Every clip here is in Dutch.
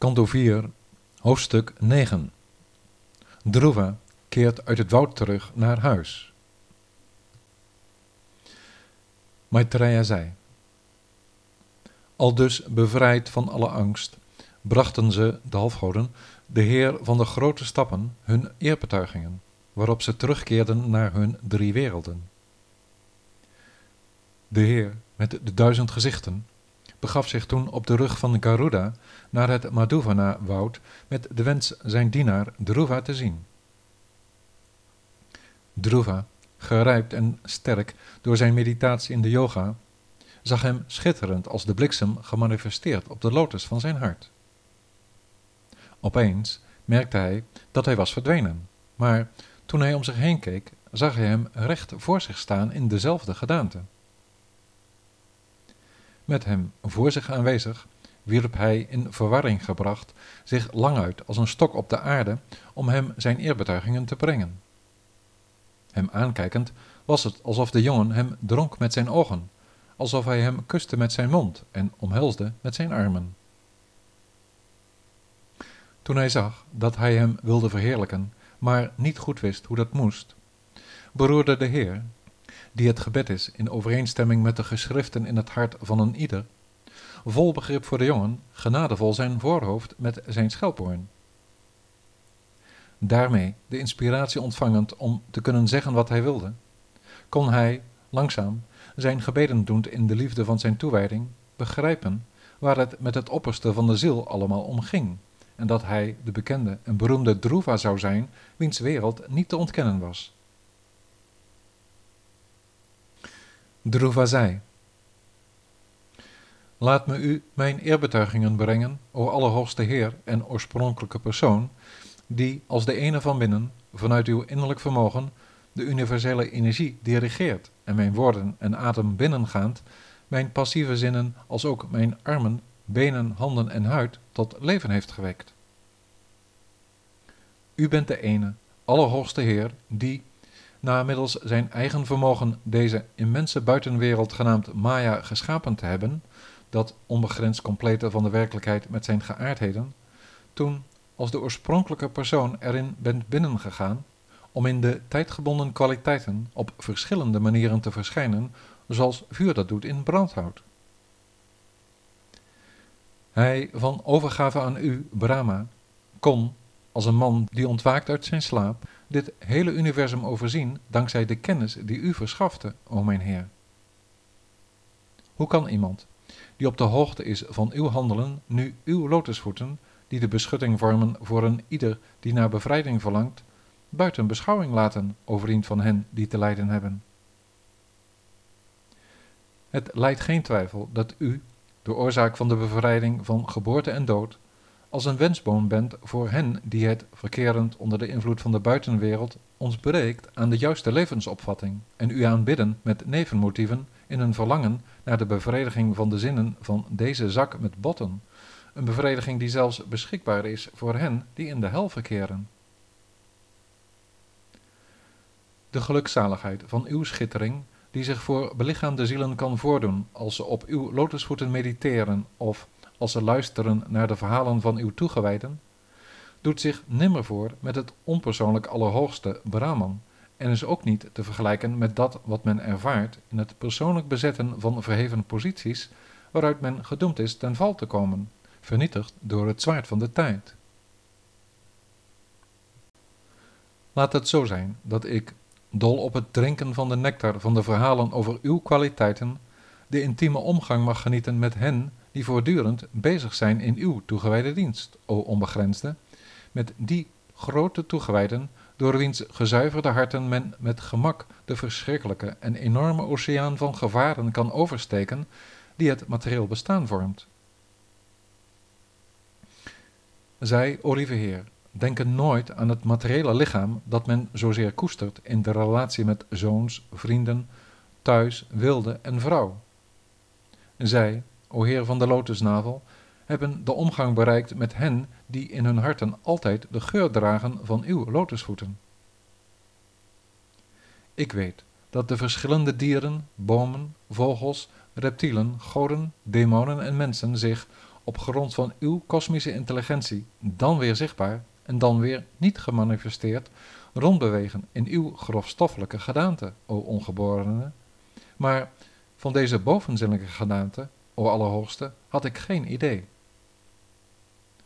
Kanto 4, hoofdstuk 9. Druva keert uit het woud terug naar huis. Maitreya zei: Al dus bevrijd van alle angst, brachten ze, de halfgoden, de heer van de grote stappen hun eerbetuigingen, waarop ze terugkeerden naar hun drie werelden. De heer met de duizend gezichten begaf zich toen op de rug van Garuda naar het Madhuvana-woud met de wens zijn dienaar Dhruva te zien. Dhruva, gerijpt en sterk door zijn meditatie in de yoga, zag hem schitterend als de bliksem gemanifesteerd op de lotus van zijn hart. Opeens merkte hij dat hij was verdwenen, maar toen hij om zich heen keek, zag hij hem recht voor zich staan in dezelfde gedaante. Met hem voor zich aanwezig wierp hij in verwarring gebracht zich lang uit als een stok op de aarde om hem zijn eerbetuigingen te brengen. Hem aankijkend was het alsof de jongen hem dronk met zijn ogen, alsof hij hem kuste met zijn mond en omhelsde met zijn armen. Toen hij zag dat hij hem wilde verheerlijken, maar niet goed wist hoe dat moest, beroerde de Heer, die het gebed is in overeenstemming met de geschriften in het hart van een ieder, vol begrip voor de jongen, genadevol zijn voorhoofd met zijn schelphoorn. Daarmee de inspiratie ontvangend om te kunnen zeggen wat hij wilde, kon hij, langzaam, zijn gebeden doend in de liefde van zijn toewijding, begrijpen waar het met het opperste van de ziel allemaal om ging, en dat hij de bekende en beroemde Druva zou zijn, wiens wereld niet te ontkennen was. Druva zei, Laat me u mijn eerbetuigingen brengen, o Allerhoogste Heer en oorspronkelijke persoon, die als de ene van binnen, vanuit uw innerlijk vermogen, de universele energie dirigeert en mijn woorden en adem binnengaand, mijn passieve zinnen als ook mijn armen, benen, handen en huid tot leven heeft gewekt. U bent de ene, Allerhoogste Heer, die, na middels zijn eigen vermogen deze immense buitenwereld genaamd Maya geschapen te hebben, dat onbegrensd complete van de werkelijkheid met zijn geaardheden, toen als de oorspronkelijke persoon erin bent binnengegaan, om in de tijdgebonden kwaliteiten op verschillende manieren te verschijnen, zoals vuur dat doet in brandhout. Hij van overgave aan u, Brahma, kon, als een man die ontwaakt uit zijn slaap, dit hele universum overzien dankzij de kennis die u verschafte, o mijn Heer. Hoe kan iemand, die op de hoogte is van uw handelen, nu uw lotusvoeten, die de beschutting vormen voor een ieder die naar bevrijding verlangt, buiten beschouwing laten, o vriend van hen die te lijden hebben? Het leidt geen twijfel dat u, de oorzaak van de bevrijding van geboorte en dood, als een wensboom bent voor hen die het, verkerend onder de invloed van de buitenwereld, ons breekt aan de juiste levensopvatting en u aanbidden met nevenmotieven in een verlangen naar de bevrediging van de zinnen van deze zak met botten, een bevrediging die zelfs beschikbaar is voor hen die in de hel verkeren. De gelukzaligheid van uw schittering, die zich voor belichaamde zielen kan voordoen als ze op uw lotusvoeten mediteren of als ze luisteren naar de verhalen van uw toegewijden, doet zich nimmer voor met het onpersoonlijk allerhoogste Brahman en is ook niet te vergelijken met dat wat men ervaart in het persoonlijk bezetten van verheven posities waaruit men gedoemd is ten val te komen, vernietigd door het zwaard van de tijd. Laat het zo zijn dat ik, dol op het drinken van de nectar van de verhalen over uw kwaliteiten, de intieme omgang mag genieten met hen die voortdurend bezig zijn in uw toegewijde dienst, o onbegrensde, met die grote toegewijden door wiens gezuiverde harten men met gemak de verschrikkelijke en enorme oceaan van gevaren kan oversteken die het materieel bestaan vormt. Zij, o lieve Heer, denken nooit aan het materiële lichaam dat men zozeer koestert in de relatie met zoons, vrienden, thuis, wilde en vrouw. Zij, o Heer van de lotusnavel, hebben de omgang bereikt met hen die in hun harten altijd de geur dragen van uw lotusvoeten. Ik weet dat de verschillende dieren, bomen, vogels, reptielen, goden, demonen en mensen zich op grond van uw kosmische intelligentie, dan weer zichtbaar en dan weer niet gemanifesteerd, rondbewegen in uw grofstoffelijke gedaante, o ongeborene. Maar van deze bovenzinnelijke gedaante, o Allerhoogste, had ik geen idee.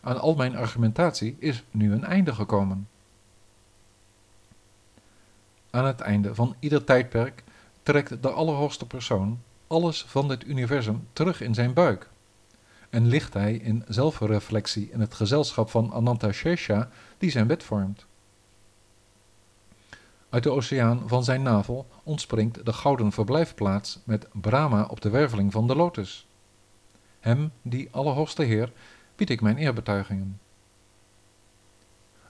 Aan al mijn argumentatie is nu een einde gekomen. Aan het einde van ieder tijdperk trekt de Allerhoogste Persoon alles van dit universum terug in zijn buik. En ligt hij in zelfreflectie in het gezelschap van Ananta Shesha, die zijn wet vormt. Uit de oceaan van zijn navel ontspringt de gouden verblijfplaats met Brahma op de werveling van de lotus. Hem, die Allerhoogste Heer, bied ik mijn eerbetuigingen.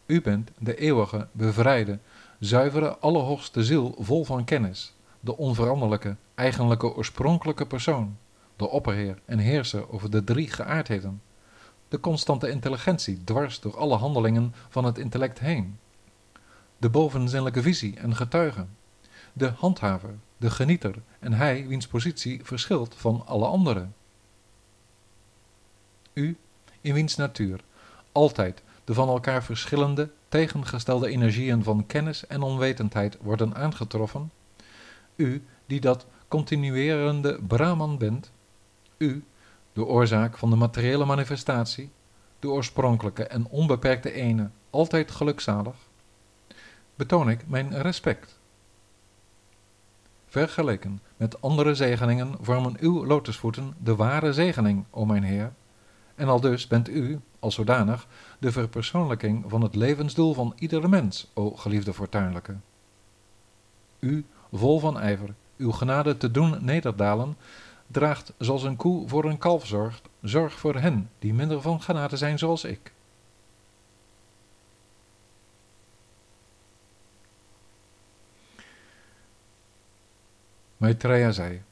U bent de eeuwige, bevrijde, zuivere, allerhoogste ziel vol van kennis, de onveranderlijke, eigenlijke, oorspronkelijke persoon, de opperheer en heerser over de drie geaardheden, de constante intelligentie dwars door alle handelingen van het intellect heen, de bovenzinnelijke visie en getuige, de handhaver, de genieter en hij wiens positie verschilt van alle anderen. U, in wiens natuur altijd de van elkaar verschillende, tegengestelde energieën van kennis en onwetendheid worden aangetroffen, u die dat continuerende Brahman bent, u, de oorzaak van de materiële manifestatie, de oorspronkelijke en onbeperkte ene, altijd gelukzalig, betoon ik mijn respect. Vergeleken met andere zegeningen vormen uw lotusvoeten de ware zegening, o mijn Heer, en al dus bent u, als zodanig, de verpersoonlijking van het levensdoel van iedere mens, o geliefde fortuinlijke. U, vol van ijver, uw genade te doen nederdalen, draagt zoals een koe voor een kalf zorgt, zorg voor hen die minder van genade zijn zoals ik. Maitreya zei,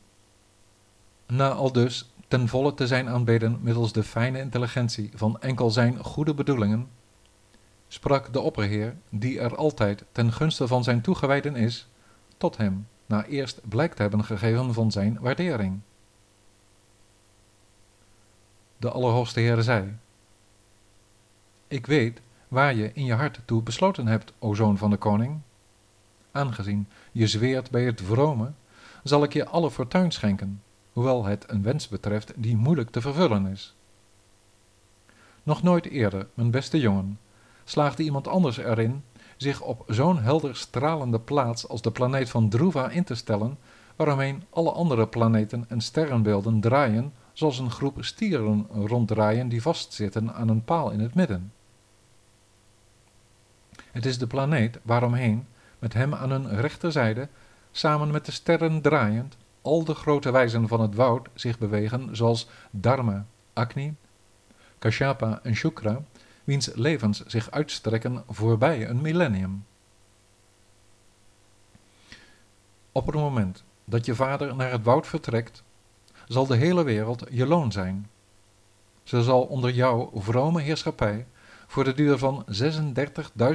na al dus ten volle te zijn aanbeden middels de fijne intelligentie van enkel zijn goede bedoelingen, sprak de opperheer, die er altijd ten gunste van zijn toegewijden is, tot hem, na eerst blijk te hebben gegeven van zijn waardering. De Allerhoogste Heer zei, Ik weet waar je in je hart toe besloten hebt, o zoon van de koning. Aangezien je zweert bij het vrome, zal ik je alle fortuin schenken, hoewel het een wens betreft die moeilijk te vervullen is. Nog nooit eerder, mijn beste jongen, slaagde iemand anders erin zich op zo'n helder stralende plaats als de planeet van Druva in te stellen, waaromheen alle andere planeten en sterrenbeelden draaien, zoals een groep stieren ronddraaien die vastzitten aan een paal in het midden. Het is de planeet waaromheen, met hem aan hun rechterzijde, samen met de sterren draaiend, al de grote wijzen van het woud zich bewegen zoals Dharma, Agni, Kashyapa en Shukra, wiens levens zich uitstrekken voorbij een millennium. Op het moment dat je vader naar het woud vertrekt, zal de hele wereld je loon zijn. Ze zal onder jouw vrome heerschappij voor de duur van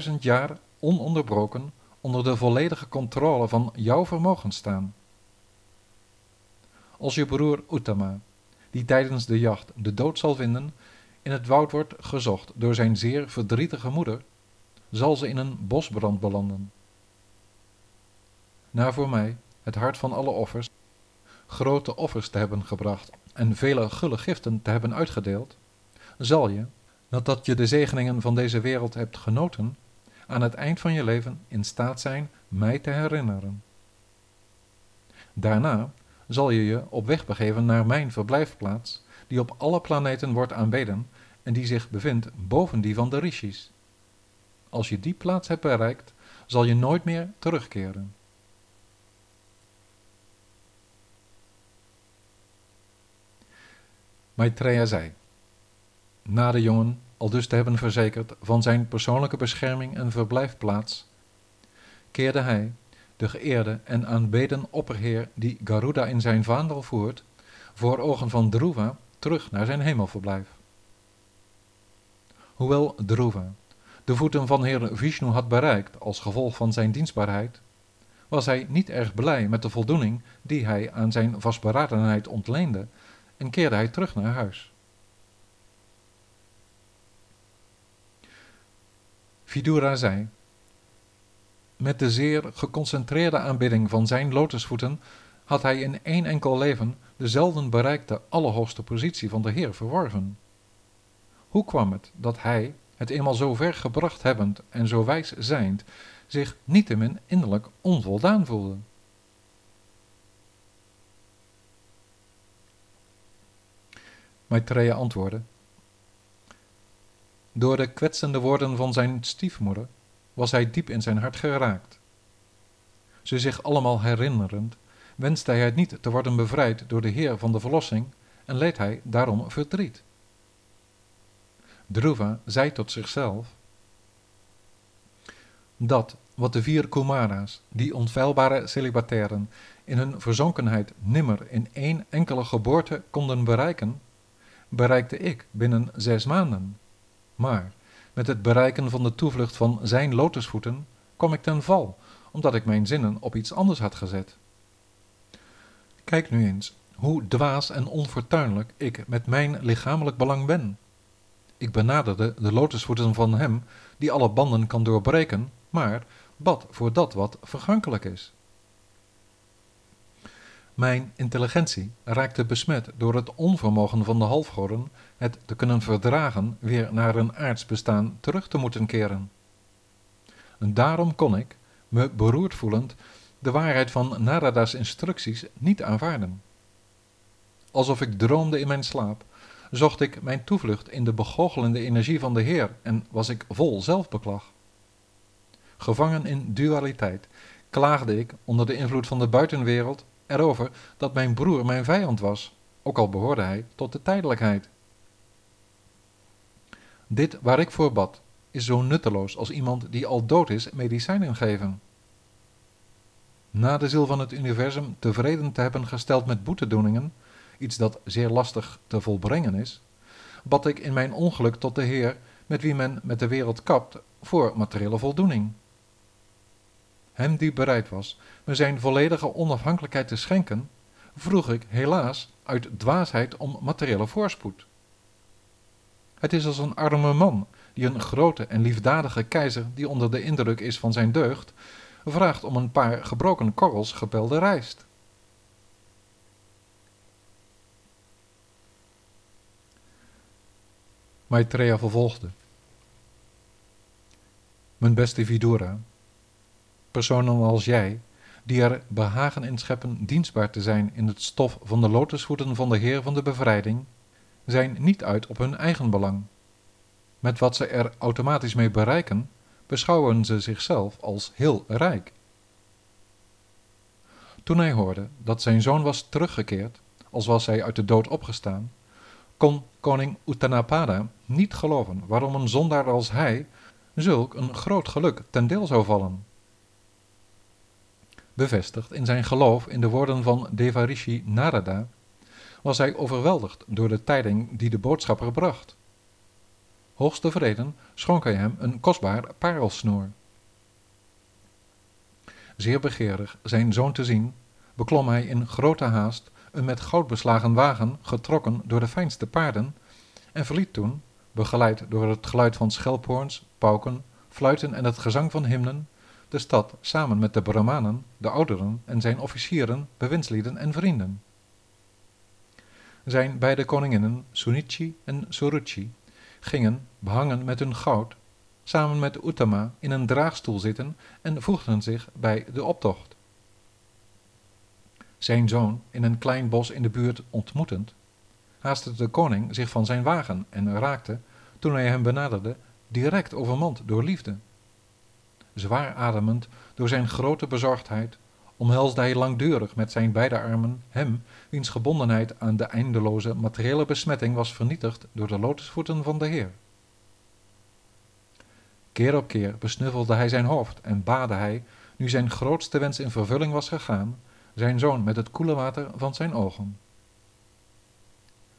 36.000 jaar ononderbroken onder de volledige controle van jouw vermogen staan als je broer Uttama, die tijdens de jacht de dood zal vinden, in het woud wordt gezocht door zijn zeer verdrietige moeder, zal ze in een bosbrand belanden. Na voor mij, het hart van alle offers, grote offers te hebben gebracht en vele gulle giften te hebben uitgedeeld, zal je, nadat je de zegeningen van deze wereld hebt genoten, aan het eind van je leven in staat zijn mij te herinneren. Daarna zal je je op weg begeven naar mijn verblijfplaats, die op alle planeten wordt aanbeden en die zich bevindt boven die van de rishis. Als je die plaats hebt bereikt, zal je nooit meer terugkeren. Maitreya zei, na de jongen al dus te hebben verzekerd van zijn persoonlijke bescherming en verblijfplaats, keerde hij, de geëerde en aanbeden opperheer die Garuda in zijn vaandel voert, voor ogen van Dhruva terug naar zijn hemelverblijf. Hoewel Dhruva de voeten van Heer Vishnu had bereikt als gevolg van zijn dienstbaarheid, was hij niet erg blij met de voldoening die hij aan zijn vastberadenheid ontleende en keerde hij terug naar huis. Vidura zei: met de zeer geconcentreerde aanbidding van zijn lotusvoeten had hij in één enkel leven de zelden bereikte allerhoogste positie van de Heer verworven. Hoe kwam het dat hij, het eenmaal zo ver gebracht hebbend en zo wijs zijnd, zich niettemin innerlijk onvoldaan voelde? Maitreya antwoordde: Door de kwetsende woorden van zijn stiefmoeder was hij diep in zijn hart geraakt. Ze zich allemaal herinnerend, wenste hij niet te worden bevrijd door de Heer van de Verlossing en leed hij daarom verdriet. Dhruva zei tot zichzelf: Dat wat de vier Kumara's, die onfeilbare celibatairen, in hun verzonkenheid nimmer in één enkele geboorte konden bereiken, bereikte ik binnen zes maanden. Maar met het bereiken van de toevlucht van zijn lotusvoeten kwam ik ten val, omdat ik mijn zinnen op iets anders had gezet. Kijk nu eens hoe dwaas en onfortuinlijk ik met mijn lichamelijk belang ben. Ik benaderde de lotusvoeten van hem die alle banden kan doorbreken, maar bad voor dat wat vergankelijk is. Mijn intelligentie raakte besmet door het onvermogen van de halfgoden het te kunnen verdragen weer naar een aards bestaan terug te moeten keren. En daarom kon ik, me beroerd voelend, de waarheid van Narada's instructies niet aanvaarden. Alsof ik droomde in mijn slaap, zocht ik mijn toevlucht in de begoochelende energie van de Heer en was ik vol zelfbeklag. Gevangen in dualiteit, klaagde ik onder de invloed van de buitenwereld erover dat mijn broer mijn vijand was, ook al behoorde hij tot de tijdelijkheid. Dit waar ik voor bad, is zo nutteloos als iemand die al dood is medicijnen geven. Na de ziel van het universum tevreden te hebben gesteld met boetedoeningen, iets dat zeer lastig te volbrengen is, bad ik in mijn ongeluk tot de Heer, met wie men met de wereld kapt, voor materiële voldoening. Hem die bereid was me zijn volledige onafhankelijkheid te schenken, vroeg ik helaas uit dwaasheid om materiële voorspoed. Het is als een arme man die een grote en liefdadige keizer, die onder de indruk is van zijn deugd, vraagt om een paar gebroken korrels gepelde rijst. Maitreya vervolgde. Mijn beste Vidura, personen als jij, die er behagen in scheppen dienstbaar te zijn in het stof van de lotusvoeten van de Heer van de Bevrijding, zijn niet uit op hun eigen belang. Met wat ze er automatisch mee bereiken, beschouwen ze zichzelf als heel rijk. Toen hij hoorde dat zijn zoon was teruggekeerd, als was hij uit de dood opgestaan, kon koning Uttanapada niet geloven waarom een zondaar als hij zulk een groot geluk ten deel zou vallen. Bevestigd in zijn geloof in de woorden van Devarishi Narada, was hij overweldigd door de tijding die de boodschapper bracht. Hoogst tevreden schonk hij hem een kostbaar parelsnoer. Zeer begeerig zijn zoon te zien, beklom hij in grote haast een met goud beslagen wagen getrokken door de fijnste paarden en verliet toen, begeleid door het geluid van schelphoorns, pauken, fluiten en het gezang van hymnen, de stad samen met de Brahmanen, de ouderen en zijn officieren, bewindslieden en vrienden. Zijn beide koninginnen, Sunichi en Suruchi, gingen, behangen met hun goud, samen met Uttama in een draagstoel zitten en voegden zich bij de optocht. Zijn zoon, in een klein bos in de buurt ontmoetend, haastte de koning zich van zijn wagen en raakte, toen hij hem benaderde, direct overmand door liefde. Zwaar ademend door zijn grote bezorgdheid, omhelsde hij langdurig met zijn beide armen hem, wiens gebondenheid aan de eindeloze materiële besmetting was vernietigd door de lotusvoeten van de Heer. Keer op keer besnuffelde hij zijn hoofd en baadde hij, nu zijn grootste wens in vervulling was gegaan, zijn zoon met het koele water van zijn ogen.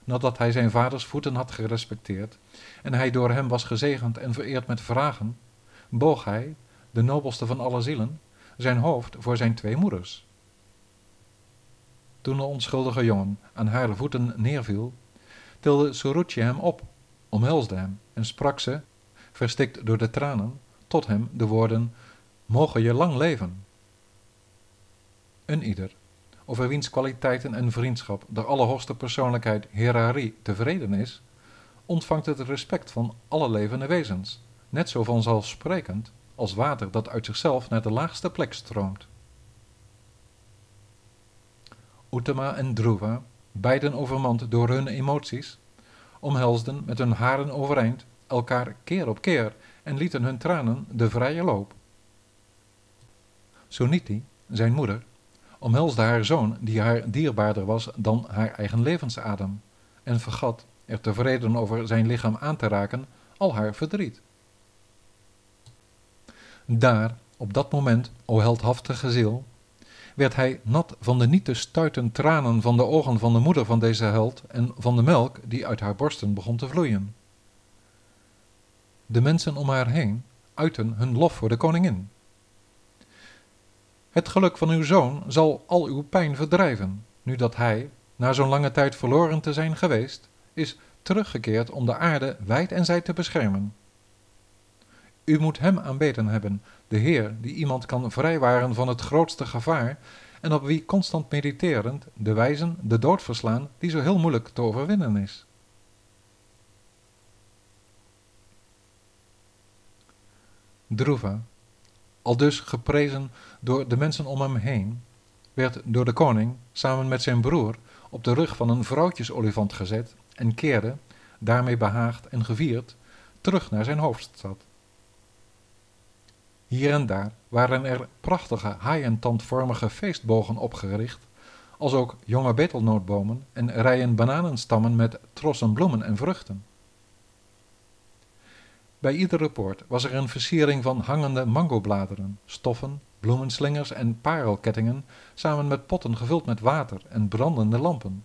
Nadat hij zijn vaders voeten had gerespecteerd en hij door hem was gezegend en vereerd met vragen, boog hij, de nobelste van alle zielen, zijn hoofd voor zijn twee moeders. Toen de onschuldige jongen aan haar voeten neerviel, tilde Suruchi hem op, omhelsde hem en sprak ze, verstikt door de tranen, tot hem de woorden mogen je lang leven een ieder over wiens kwaliteiten en vriendschap de allerhoogste persoonlijkheid Herari tevreden is ontvangt het respect van alle levende wezens net zo vanzelfsprekend als water dat uit zichzelf naar de laagste plek stroomt Uttama en Dhruva, beiden overmand door hun emoties, omhelsden met hun haren overeind elkaar keer op keer en lieten hun tranen de vrije loop. Suniti, zijn moeder, omhelsde haar zoon die haar dierbaarder was dan haar eigen levensadem en vergat, er tevreden over zijn lichaam aan te raken, al haar verdriet. Daar, op dat moment, o heldhaftige ziel, werd hij nat van de niet te stuiten tranen van de ogen van de moeder van deze held en van de melk die uit haar borsten begon te vloeien. De mensen om haar heen uiten hun lof voor de koningin. Het geluk van uw zoon zal al uw pijn verdrijven, nu dat hij, na zo'n lange tijd verloren te zijn geweest, is teruggekeerd om de aarde wijd en zijd te beschermen. U moet hem aanbeten hebben, de Heer die iemand kan vrijwaren van het grootste gevaar en op wie constant mediterend de wijzen de dood verslaan die zo heel moeilijk te overwinnen is. Druva, al dus geprezen door de mensen om hem heen, werd door de koning samen met zijn broer op de rug van een vrouwtjesolifant gezet en keerde, daarmee behaagd en gevierd, terug naar zijn hoofdstad. Hier en daar waren er prachtige haaientandvormige feestbogen opgericht, als ook jonge betelnootbomen en rijen bananenstammen met trossen bloemen en vruchten. Bij iedere poort was er een versiering van hangende mangobladeren, stoffen, bloemenslingers en parelkettingen, samen met potten gevuld met water en brandende lampen.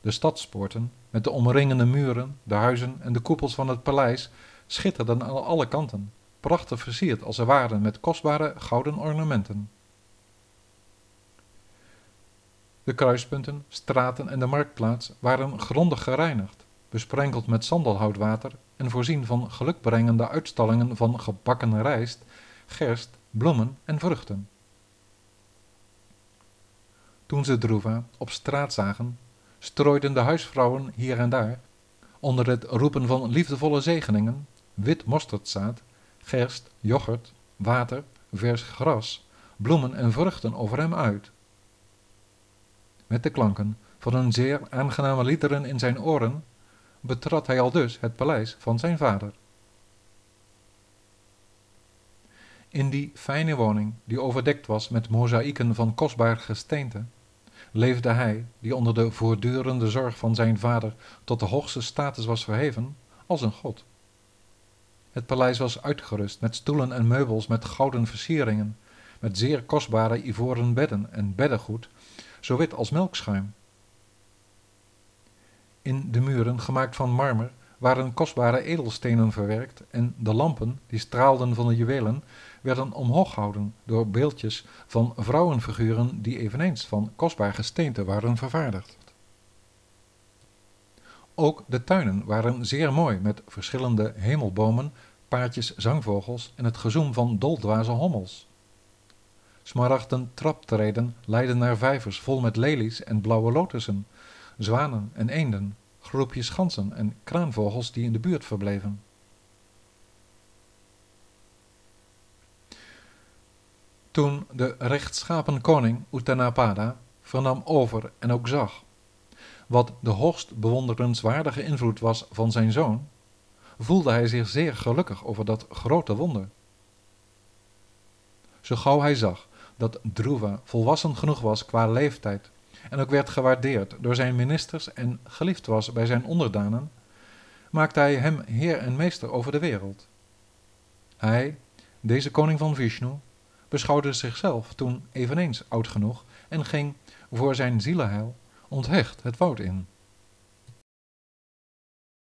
De stadspoorten, met de omringende muren, de huizen en de koepels van het paleis, schitterden aan alle kanten, prachtig versierd als ze waren met kostbare gouden ornamenten. De kruispunten, straten en de marktplaats waren grondig gereinigd, besprenkeld met sandelhoutwater en voorzien van gelukbrengende uitstallingen van gebakken rijst, gerst, bloemen en vruchten. Toen ze Druva op straat zagen, strooiden de huisvrouwen hier en daar, onder het roepen van liefdevolle zegeningen, wit mosterdzaad gerst, yoghurt, water, vers gras, bloemen en vruchten over hem uit. Met de klanken van een zeer aangename liederen in zijn oren betrad hij al dus het paleis van zijn vader. In die fijne woning, die overdekt was met mozaïeken van kostbaar gesteente, leefde hij, die onder de voortdurende zorg van zijn vader tot de hoogste status was verheven, als een god. Het paleis was uitgerust met stoelen en meubels met gouden versieringen, met zeer kostbare ivoren bedden en beddengoed, zo wit als melkschuim. In de muren, gemaakt van marmer, waren kostbare edelstenen verwerkt en de lampen, die straalden van de juwelen, werden omhoog gehouden door beeldjes van vrouwenfiguren die eveneens van kostbaar gesteente waren vervaardigd. Ook de tuinen waren zeer mooi met verschillende hemelbomen, paardjes zangvogels en het gezoem van doldwaze hommels. Smaragden traptreden leidden naar vijvers vol met lelies en blauwe lotussen, zwanen en eenden, groepjes ganzen en kraanvogels die in de buurt verbleven. Toen de rechtschapen koning Utanapada vernam over en ook zag wat de hoogst bewonderenswaardige invloed was van zijn zoon, voelde hij zich zeer gelukkig over dat grote wonder. Zo gauw hij zag dat Druva volwassen genoeg was qua leeftijd en ook werd gewaardeerd door zijn ministers en geliefd was bij zijn onderdanen, maakte hij hem heer en meester over de wereld. Hij, deze koning van Vishnu, beschouwde zichzelf toen eveneens oud genoeg en ging voor zijn zielenheil onthecht het woud in.